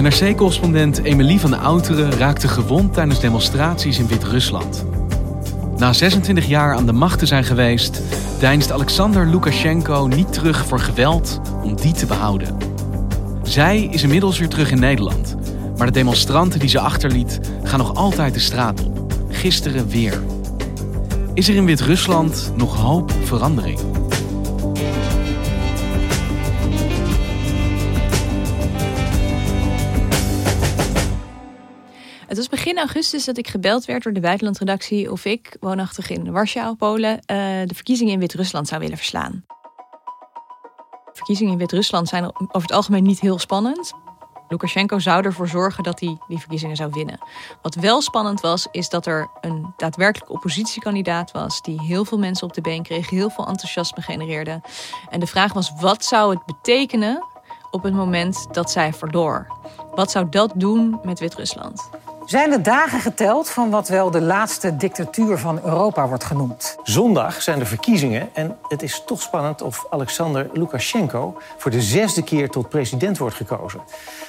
NRC-correspondent Emilie van Outeren raakte gewond tijdens demonstraties in Wit-Rusland. Na 26 jaar aan de macht te zijn geweest, deinst Alexander Lukashenko niet terug voor geweld om die te behouden. Zij is inmiddels weer terug in Nederland, maar de demonstranten die ze achterliet gaan nog altijd de straat op. Gisteren weer. Is er in Wit-Rusland nog hoop op verandering? Begin augustus dat ik gebeld werd door de buitenlandredactie of ik, woonachtig in Warschau, Polen, uh, de verkiezingen in Wit-Rusland zou willen verslaan. Verkiezingen in Wit-Rusland zijn over het algemeen niet heel spannend. Lukashenko zou ervoor zorgen dat hij die verkiezingen zou winnen. Wat wel spannend was, is dat er een daadwerkelijk oppositiekandidaat was die heel veel mensen op de been kreeg, heel veel enthousiasme genereerde. En de vraag was: wat zou het betekenen op het moment dat zij verloor? Wat zou dat doen met Wit-Rusland? Zijn de dagen geteld van wat wel de laatste dictatuur van Europa wordt genoemd? Zondag zijn de verkiezingen en het is toch spannend of Alexander Lukashenko voor de zesde keer tot president wordt gekozen.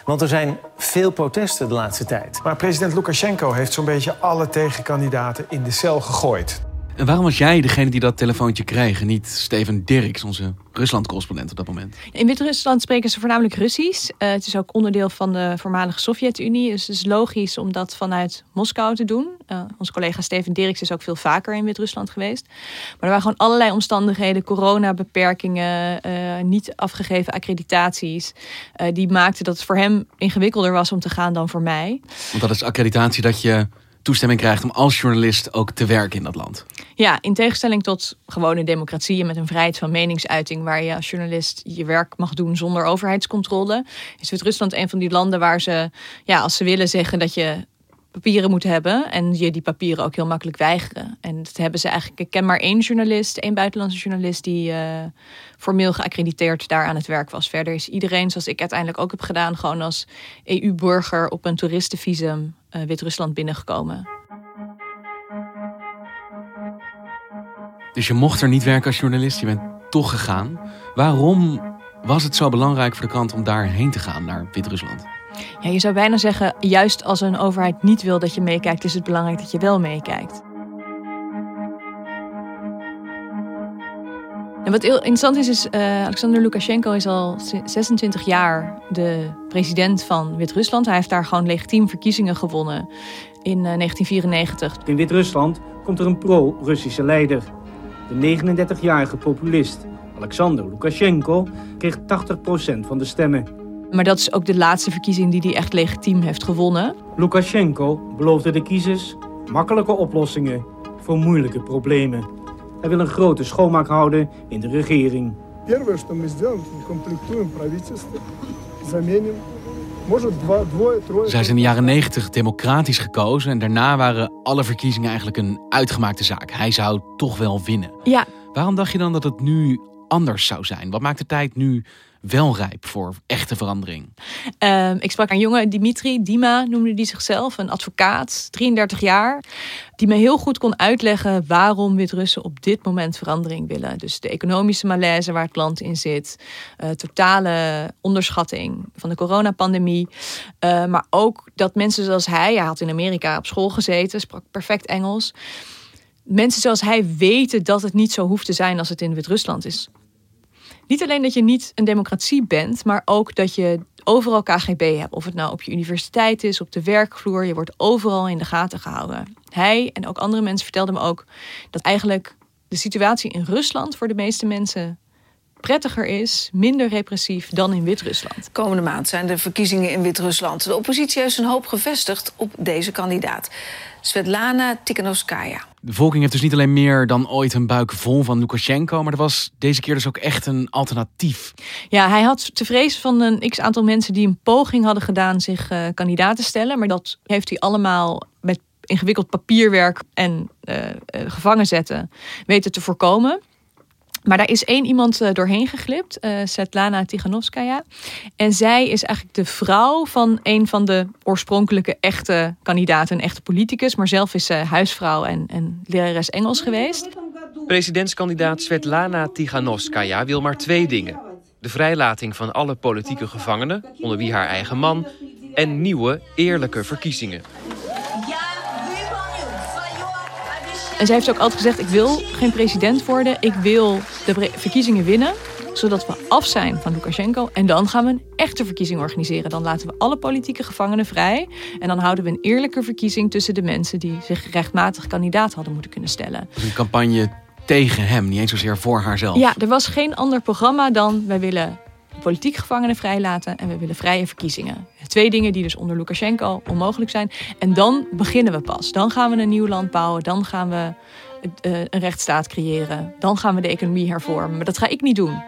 Want er zijn veel protesten de laatste tijd. Maar president Lukashenko heeft zo'n beetje alle tegenkandidaten in de cel gegooid. En waarom was jij degene die dat telefoontje kreeg en niet Steven Dirks, onze Rusland-correspondent op dat moment? In Wit-Rusland spreken ze voornamelijk Russisch. Uh, het is ook onderdeel van de voormalige Sovjet-Unie. Dus het is logisch om dat vanuit Moskou te doen. Uh, onze collega Steven Dirks is ook veel vaker in Wit-Rusland geweest. Maar er waren gewoon allerlei omstandigheden, coronabeperkingen, uh, niet afgegeven accreditaties. die maakten dat het voor hem ingewikkelder was om te gaan dan voor mij. Want dat is accreditatie dat je toestemming krijgt om als journalist ook te werken in dat land. Ja, in tegenstelling tot gewone democratieën met een vrijheid van meningsuiting, waar je als journalist je werk mag doen zonder overheidscontrole, is Wit-Rusland een van die landen waar ze, ja, als ze willen zeggen dat je papieren moet hebben en je die papieren ook heel makkelijk weigeren. En dat hebben ze eigenlijk. Ik ken maar één journalist, één buitenlandse journalist die uh, formeel geaccrediteerd daar aan het werk was. Verder is iedereen, zoals ik uiteindelijk ook heb gedaan, gewoon als EU-burger op een toeristenvisum uh, Wit-Rusland binnengekomen. Dus je mocht er niet werken als journalist, je bent toch gegaan. Waarom was het zo belangrijk voor de krant om daarheen te gaan, naar Wit-Rusland? Ja, je zou bijna zeggen, juist als een overheid niet wil dat je meekijkt, is het belangrijk dat je wel meekijkt. En wat heel interessant is, is uh, Alexander Lukashenko is al 26 jaar de president van Wit-Rusland. Hij heeft daar gewoon legitiem verkiezingen gewonnen in uh, 1994. In Wit-Rusland komt er een pro-Russische leider. De 39-jarige populist Alexander Lukashenko kreeg 80% van de stemmen. Maar dat is ook de laatste verkiezing die hij echt legitiem heeft gewonnen. Lukashenko beloofde de kiezers makkelijke oplossingen voor moeilijke problemen. Hij wil een grote schoonmaak houden in de regering. Zij zijn in de jaren 90 democratisch gekozen en daarna waren alle verkiezingen eigenlijk een uitgemaakte zaak. Hij zou toch wel winnen. Ja. Waarom dacht je dan dat het nu anders zou zijn? Wat maakt de tijd nu wel rijp voor echte verandering? Uh, ik sprak een jongen, Dimitri, Dima noemde die zichzelf, een advocaat, 33 jaar, die me heel goed kon uitleggen waarom Wit-Russen op dit moment verandering willen. Dus de economische malaise waar het land in zit, uh, totale onderschatting van de coronapandemie, uh, maar ook dat mensen zoals hij, hij had in Amerika op school gezeten, sprak perfect Engels. Mensen zoals hij weten dat het niet zo hoeft te zijn als het in Wit-Rusland is niet alleen dat je niet een democratie bent, maar ook dat je overal KGB hebt. Of het nou op je universiteit is, op de werkvloer. Je wordt overal in de gaten gehouden. Hij en ook andere mensen vertelden me ook dat eigenlijk de situatie in Rusland voor de meeste mensen prettiger is, minder repressief dan in Wit-Rusland. Komende maand zijn de verkiezingen in Wit-Rusland. De oppositie heeft zijn hoop gevestigd op deze kandidaat, Svetlana Tikhanovskaya. De bevolking heeft dus niet alleen meer dan ooit een buik vol van Lukashenko, maar er was deze keer dus ook echt een alternatief. Ja, hij had te vrezen van een x aantal mensen die een poging hadden gedaan zich uh, kandidaat te stellen, maar dat heeft hij allemaal met ingewikkeld papierwerk en uh, gevangen zetten weten te voorkomen. Maar daar is één iemand uh, doorheen geglipt, uh, Svetlana Tiganovskaya. En zij is eigenlijk de vrouw van een van de oorspronkelijke echte kandidaten, een echte politicus. Maar zelf is ze huisvrouw en, en lerares Engels geweest. Presidentskandidaat Svetlana Tiganovskaya wil maar twee dingen. De vrijlating van alle politieke gevangenen, onder wie haar eigen man... en nieuwe, eerlijke verkiezingen. En zij heeft ook altijd gezegd: ik wil geen president worden. Ik wil de verkiezingen winnen. Zodat we af zijn van Lukashenko. En dan gaan we een echte verkiezing organiseren. Dan laten we alle politieke gevangenen vrij. En dan houden we een eerlijke verkiezing tussen de mensen die zich rechtmatig kandidaat hadden moeten kunnen stellen. Een campagne tegen hem, niet eens zozeer voor haarzelf. Ja, er was geen ander programma dan wij willen politiek gevangenen vrijlaten en we willen vrije verkiezingen. Twee dingen die dus onder Lukashenko onmogelijk zijn. En dan beginnen we pas. Dan gaan we een nieuw land bouwen. Dan gaan we een rechtsstaat creëren. Dan gaan we de economie hervormen. Maar dat ga ik niet doen.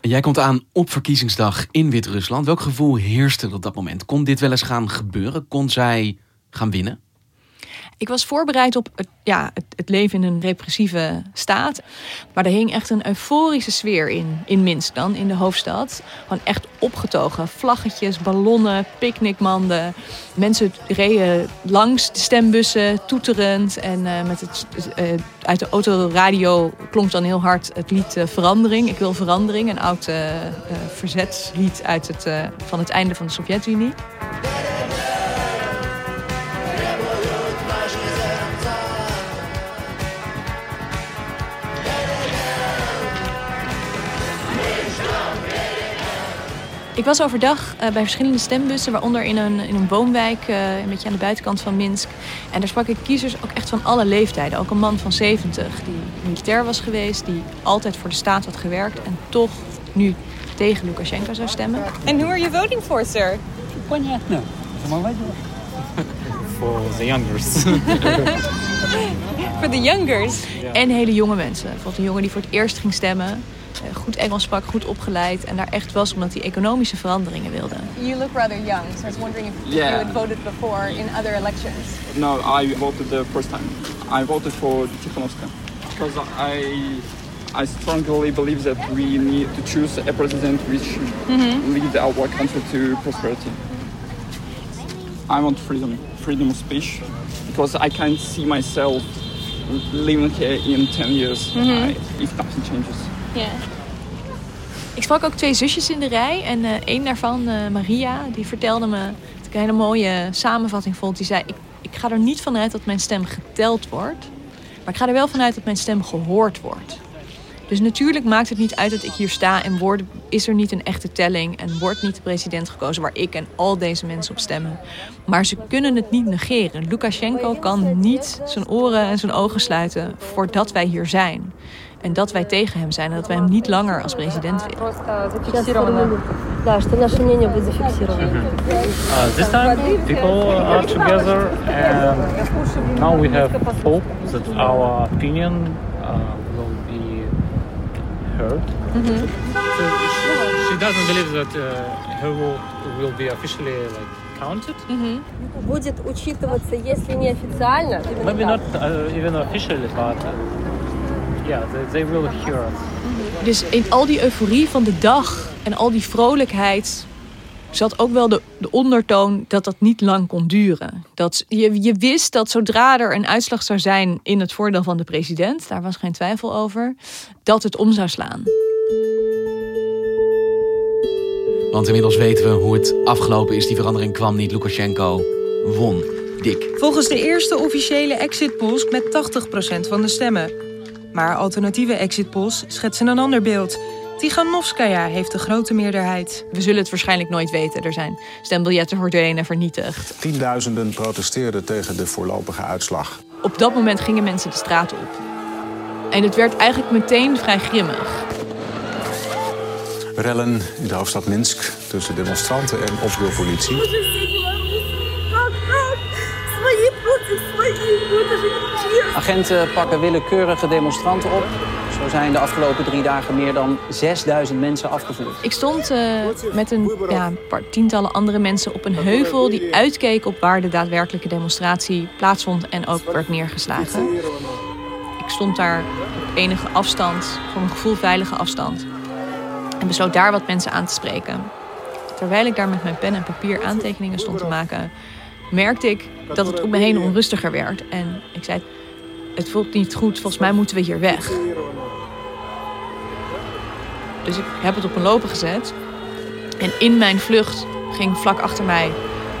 En jij komt aan op verkiezingsdag in Wit-Rusland. Welk gevoel heerste op dat moment? Kon dit wel eens gaan gebeuren? Kon zij gaan winnen? Ik was voorbereid op het, ja, het, het, leven in een repressieve staat. Maar er hing echt een euforische sfeer in, in Minsk dan, in de hoofdstad. Gewoon echt opgetogen. Vlaggetjes, ballonnen, picknickmanden. Mensen reden langs de stembussen, toeterend. En uh, met het, uh, uit de autoradio klonk dan heel hard het lied uh, Verandering. Ik wil verandering, een oud verzetslied uit het, van het einde van de Sovjet-Unie. Ik was overdag uh, bij verschillende stembussen, waaronder in een, in een woonwijk, uh, een beetje aan de buitenkant van Minsk. En daar sprak ik kiezers ook echt van alle leeftijden. Ook een man van 70 die militair was geweest, die altijd voor de staat had gewerkt en toch nu tegen Lukashenko zou stemmen. En who are you voting for, sir? Понятно. For the youngers. For the youngers? Ja. En hele jonge mensen. Bijvoorbeeld een jongen die voor het eerst ging stemmen goed Engels sprak, goed opgeleid en daar echt was omdat hij economische veranderingen wilde. You look rather young, so I was wondering if yeah. you had voted before in other elections. No, I voted the first time. I voted for Tikhanovskaya because I I strongly believe that we need to choose a president which mm -hmm. lead our country to prosperity. I want freedom, freedom of speech, because I can't see myself living here in 10 years mm -hmm. I, if nothing changes. Ik sprak ook twee zusjes in de rij. En een daarvan, uh, Maria, die vertelde me... Dat ik een hele mooie samenvatting vond. Die zei, ik, ik ga er niet vanuit dat mijn stem geteld wordt. Maar ik ga er wel vanuit dat mijn stem gehoord wordt. Dus natuurlijk maakt het niet uit dat ik hier sta en word, is er niet een echte telling en wordt niet de president gekozen waar ik en al deze mensen op stemmen. Maar ze kunnen het niet negeren. Lukashenko kan niet zijn oren en zijn ogen sluiten voordat wij hier zijn. En dat wij tegen hem zijn en dat wij hem niet langer als president willen. Uh, this time people are together and now we have hope that our opinion uh, will be heard. Mm -hmm. so she, she, doesn't believe that uh, her vote will be officially like counted. Mm -hmm. Будет учитываться, если не официально. Maybe not uh, even officially, but yeah, they, they will hear us. Dus in al die euforie van de dag en al die vrolijkheid zat ook wel de, de ondertoon dat dat niet lang kon duren. Dat je, je wist dat zodra er een uitslag zou zijn in het voordeel van de president, daar was geen twijfel over, dat het om zou slaan. Want inmiddels weten we hoe het afgelopen is. Die verandering kwam niet. Lukashenko won. Dik. Volgens de eerste officiële exit polls met 80% van de stemmen. Maar alternatieve exitpolls schetsen een ander beeld. Tiganovskaya heeft de grote meerderheid. We zullen het waarschijnlijk nooit weten. Er zijn stembiljetten verdwenen, vernietigd. Tienduizenden protesteerden tegen de voorlopige uitslag. Op dat moment gingen mensen de straat op. En het werd eigenlijk meteen vrij grimmig. Rellen in de hoofdstad Minsk tussen demonstranten en opspeelpolitie. Agenten pakken willekeurige demonstranten op. Zo zijn de afgelopen drie dagen meer dan 6000 mensen afgevoerd. Ik stond uh, met een ja, paar tientallen andere mensen op een heuvel die uitkeek op waar de daadwerkelijke demonstratie plaatsvond en ook werd neergeslagen. Ik stond daar op enige afstand, voor een gevoel veilige afstand. En besloot daar wat mensen aan te spreken. Terwijl ik daar met mijn pen en papier aantekeningen stond te maken, merkte ik dat het om me heen onrustiger werd. En ik zei: Het voelt niet goed, volgens mij moeten we hier weg. Dus ik heb het op een lopen gezet. En in mijn vlucht ging vlak achter mij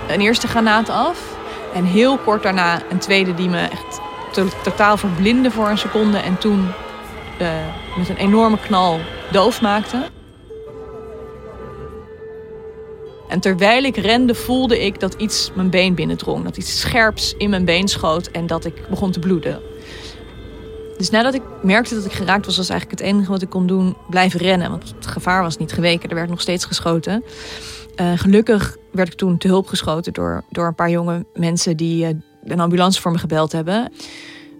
een eerste granaat af. En heel kort daarna een tweede die me echt totaal verblindde voor een seconde. En toen uh, met een enorme knal doof maakte. En terwijl ik rende voelde ik dat iets mijn been binnendrong. Dat iets scherps in mijn been schoot en dat ik begon te bloeden. Dus nadat ik merkte dat ik geraakt was, was eigenlijk het enige wat ik kon doen blijven rennen. Want het gevaar was niet geweken, er werd nog steeds geschoten. Uh, gelukkig werd ik toen te hulp geschoten door, door een paar jonge mensen die uh, een ambulance voor me gebeld hebben.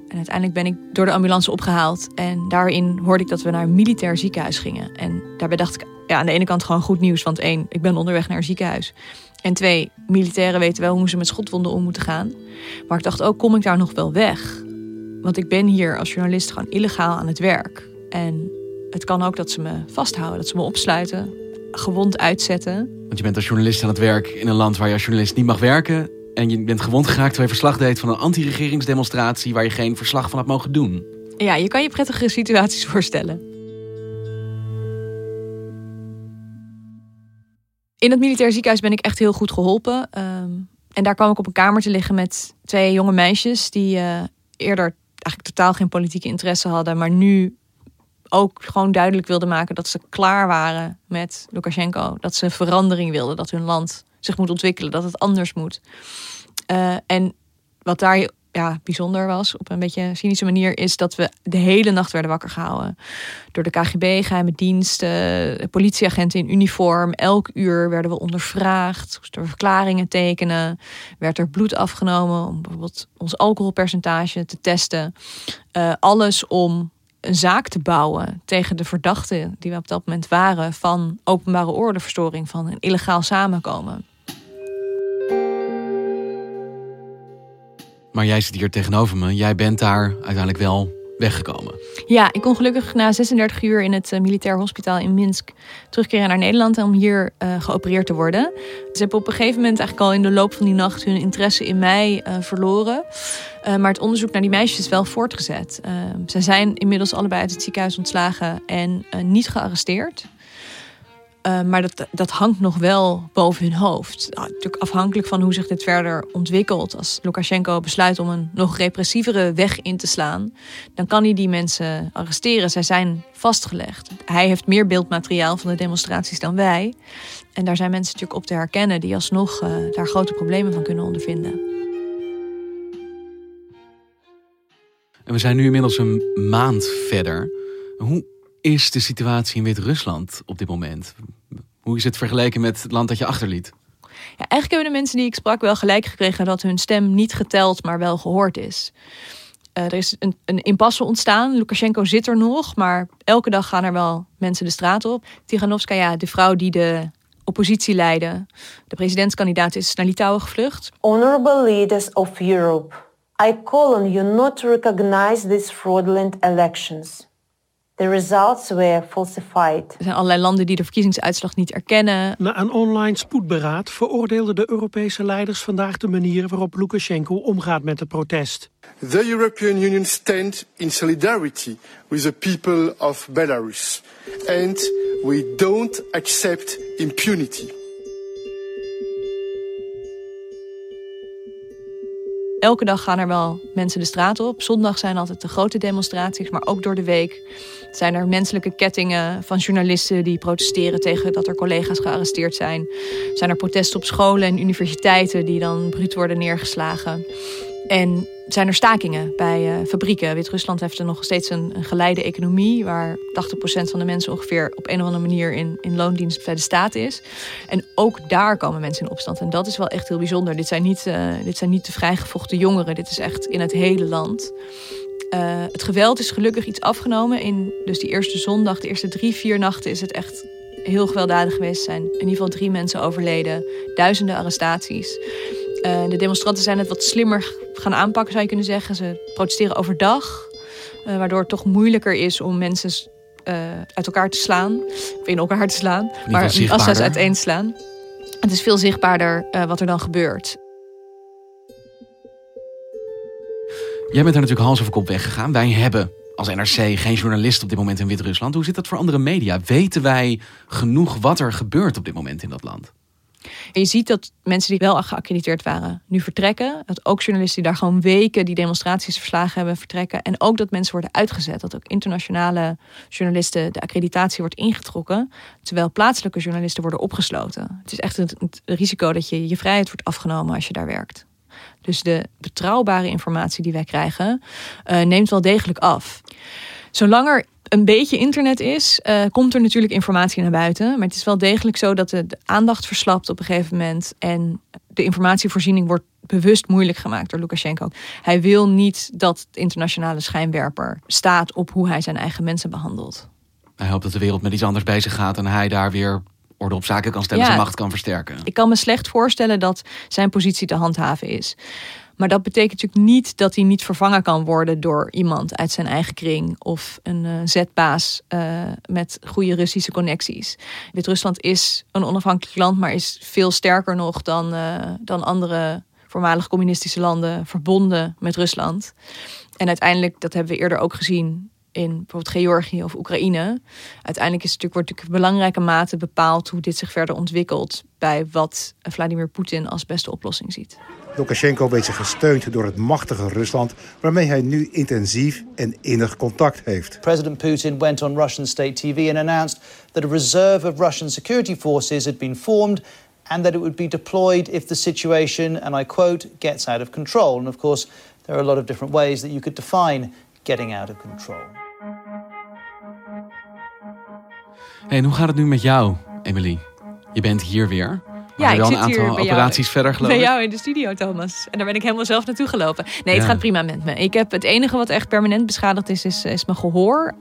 En uiteindelijk ben ik door de ambulance opgehaald. En daarin hoorde ik dat we naar een militair ziekenhuis gingen. En daarbij dacht ik, ja, aan de ene kant gewoon goed nieuws. Want één, ik ben onderweg naar een ziekenhuis. En twee, militairen weten wel hoe ze met schotwonden om moeten gaan. Maar ik dacht ook, kom ik daar nog wel weg? Want ik ben hier als journalist gewoon illegaal aan het werk. En het kan ook dat ze me vasthouden, dat ze me opsluiten, gewond uitzetten. Want je bent als journalist aan het werk in een land waar je als journalist niet mag werken. En je bent gewond geraakt terwijl je verslag deed van een anti-regeringsdemonstratie waar je geen verslag van had mogen doen. Ja, je kan je prettige situaties voorstellen. In het militair ziekenhuis ben ik echt heel goed geholpen. Um, en daar kwam ik op een kamer te liggen met twee jonge meisjes die uh, eerder eigenlijk totaal geen politieke interesse hadden, maar nu ook gewoon duidelijk wilden maken dat ze klaar waren met Lukashenko. Dat ze verandering wilden, dat hun land zich moet ontwikkelen, dat het anders moet. Uh, en wat daar ja, bijzonder was, op een beetje cynische manier, is dat we de hele nacht werden wakker gehouden. Door de KGB, geheime diensten, politieagenten in uniform. Elk uur werden we ondervraagd, moesten we verklaringen tekenen. Werd er bloed afgenomen om bijvoorbeeld ons alcoholpercentage te testen. Uh, alles om een zaak te bouwen tegen de verdachten die we op dat moment waren van openbare ordeverstoring, van een illegaal samenkomen. Maar jij zit hier tegenover me. Jij bent daar uiteindelijk wel weggekomen. Ja, ik kon gelukkig na 36 uur in het uh, militair hospitaal in Minsk terugkeren naar Nederland om hier uh, geopereerd te worden. Ze hebben op een gegeven moment eigenlijk al in de loop van die nacht hun interesse in mij uh, verloren. maar het onderzoek naar die meisjes is wel voortgezet. ze zijn inmiddels allebei uit het ziekenhuis ontslagen en niet gearresteerd. Uh, maar dat, dat hangt nog wel boven hun hoofd. Nou, natuurlijk afhankelijk van hoe zich dit verder ontwikkelt. Als Lukashenko besluit om een nog repressievere weg in te slaan, dan kan hij die mensen arresteren. Zij zijn vastgelegd. Hij heeft meer beeldmateriaal van de demonstraties dan wij. En daar zijn mensen natuurlijk op te herkennen die alsnog uh, daar grote problemen van kunnen ondervinden. En we zijn nu inmiddels een maand verder. Hoe is de situatie in Wit-Rusland op dit moment? Hoe is het vergeleken met het land dat je achterliet? Ja, eigenlijk hebben de mensen die ik sprak wel gelijk gekregen dat hun stem niet geteld, maar wel gehoord is. Uh, er is een, een impasse ontstaan. Lukashenko zit er nog, maar elke dag gaan er wel mensen de straat op. Tiganovskaya, de vrouw die de oppositie leidde, de presidentskandidaat, is naar Litouwen gevlucht. Honorable leaders of Europe, I call on you not to recognize these fraudulent elections. The results were falsified. Er zijn allerlei landen die de verkiezingsuitslag niet erkennen. Na een online spoedberaad veroordeelden de Europese leiders vandaag de manier waarop Lukashenko omgaat met het protest. The European Union stands in solidarity with the people of Belarus and we don't accept impunity. Elke dag gaan er wel mensen de straat op. Zondag zijn altijd de grote demonstraties, maar ook door de week zijn er menselijke kettingen van journalisten die protesteren tegen dat er collega's gearresteerd zijn. Zijn er protesten op scholen en universiteiten die dan bruut worden neergeslagen. En zijn er stakingen bij uh, fabrieken. Wit-Rusland heeft er nog steeds een, geleide economie... waar 80% van de mensen ongeveer op een of andere manier in, in loondienst bij de staat is. En ook daar komen mensen in opstand. En dat is wel echt heel bijzonder. Dit zijn niet, uh, dit zijn niet de vrijgevochten jongeren. Dit is echt in het hele land. Uh, het geweld is gelukkig iets afgenomen. In dus die eerste zondag, de eerste drie, vier nachten is het echt heel gewelddadig geweest. zijn in ieder geval drie mensen overleden. Duizenden arrestaties. De demonstranten zijn het wat slimmer gaan aanpakken, zou je kunnen zeggen. Ze protesteren overdag, uh, waardoor het toch moeilijker is om mensen uh, uit elkaar te slaan. Of in elkaar te slaan, maar als ze uiteen slaan. Het is veel zichtbaarder wat er dan gebeurt. Jij bent er natuurlijk hals over kop weggegaan. Wij hebben als NRC geen journalist op dit moment in Wit-Rusland. Hoe zit dat voor andere media? Weten wij genoeg wat er gebeurt op dit moment in dat land? En je ziet dat mensen die wel geaccrediteerd waren nu vertrekken. Dat ook journalisten die daar gewoon weken die demonstraties verslagen hebben vertrekken. En ook dat mensen worden uitgezet. Dat ook internationale journalisten de accreditatie wordt ingetrokken. Terwijl plaatselijke journalisten worden opgesloten. Het is echt het, risico dat je je vrijheid wordt afgenomen als je daar werkt. Dus de betrouwbare informatie die wij krijgen uh, neemt wel degelijk af. Zolang er een beetje internet is, uh, komt er natuurlijk informatie naar buiten. Maar het is wel degelijk zo dat de, de, aandacht verslapt op een gegeven moment. En de informatievoorziening wordt bewust moeilijk gemaakt door Lukashenko. Hij wil niet dat de internationale schijnwerper staat op hoe hij zijn eigen mensen behandelt. Hij hoopt dat de wereld met iets anders bezig gaat en hij daar weer orde op zaken kan stellen, ja, zijn macht kan versterken. Ik kan me slecht voorstellen dat zijn positie te handhaven is. Maar dat betekent natuurlijk niet dat hij niet vervangen kan worden door iemand uit zijn eigen kring of een uh, zetbaas uh, met goede Russische connecties. Wit-Rusland is een onafhankelijk land, maar is veel sterker nog dan, uh, dan andere voormalig communistische landen verbonden met Rusland. En uiteindelijk, dat hebben we eerder ook gezien in bijvoorbeeld Georgië of Oekraïne. Uiteindelijk is het natuurlijk, wordt natuurlijk in belangrijke mate bepaald hoe dit zich verder ontwikkelt bij wat Vladimir Poetin als beste oplossing ziet. Lukashenko weet zich gesteund door het machtige Rusland, waarmee hij nu intensief en innig contact heeft. President Putin went on Russian state TV and announced that a reserve of Russian security forces had been formed and that it would be deployed if the situation, and I quote, gets out of control. And of course, there are a lot of different ways that you could define getting out of control. Hey, en hoe gaat het nu met jou, Emily? Je bent hier weer. Ja, ik wel zit een aantal hier bij operaties jou, verder, geloof bij ik. jou in de studio, Thomas. En daar ben ik helemaal zelf naartoe gelopen. Nee, het Ja. gaat prima met me. Ik heb het enige wat echt permanent beschadigd is, is, is mijn gehoor.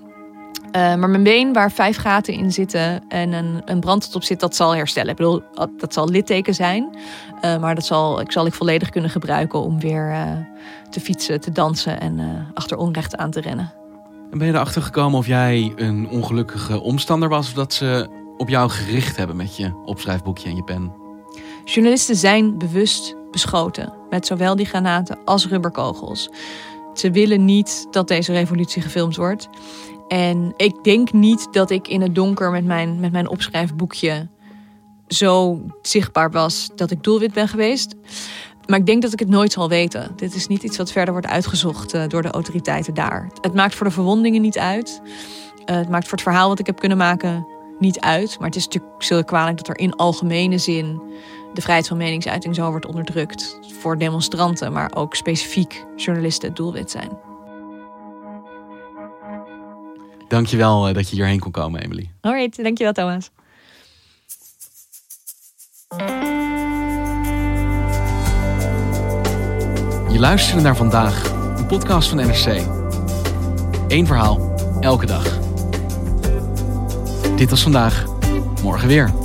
Eh, maar mijn been, waar vijf gaten in zitten en een, een brand op zit, dat zal herstellen. Ik bedoel, dat zal litteken zijn. Eh, maar dat zal, ik zal ik volledig kunnen gebruiken om weer eh, te fietsen, te dansen en achter onrecht aan te rennen. En ben je erachter gekomen of jij een ongelukkige omstander was... of dat ze op jou gericht hebben met je opschrijfboekje en je pen? Journalisten zijn bewust beschoten met zowel die granaten als rubberkogels. Ze willen niet dat deze revolutie gefilmd wordt. En ik denk niet dat ik in het donker met mijn, met mijn opschrijfboekje zo zichtbaar was dat ik doelwit ben geweest. Maar ik denk dat ik het nooit zal weten. Dit is niet iets wat verder wordt uitgezocht eh, door de autoriteiten daar. Het maakt voor de verwondingen niet uit. Eh, het maakt voor het verhaal wat ik heb kunnen maken niet uit. Maar het is natuurlijk zeer kwalijk dat er in algemene zin de vrijheid van meningsuiting zo wordt onderdrukt. Voor demonstranten, maar ook specifiek journalisten het doelwit zijn. Dankjewel eh, dat je hierheen kon komen, Emily. Alright, dankjewel Thomas. Je luisterde naar Vandaag, een podcast van NRC. Eén verhaal, elke dag. Dit was Vandaag, morgen weer.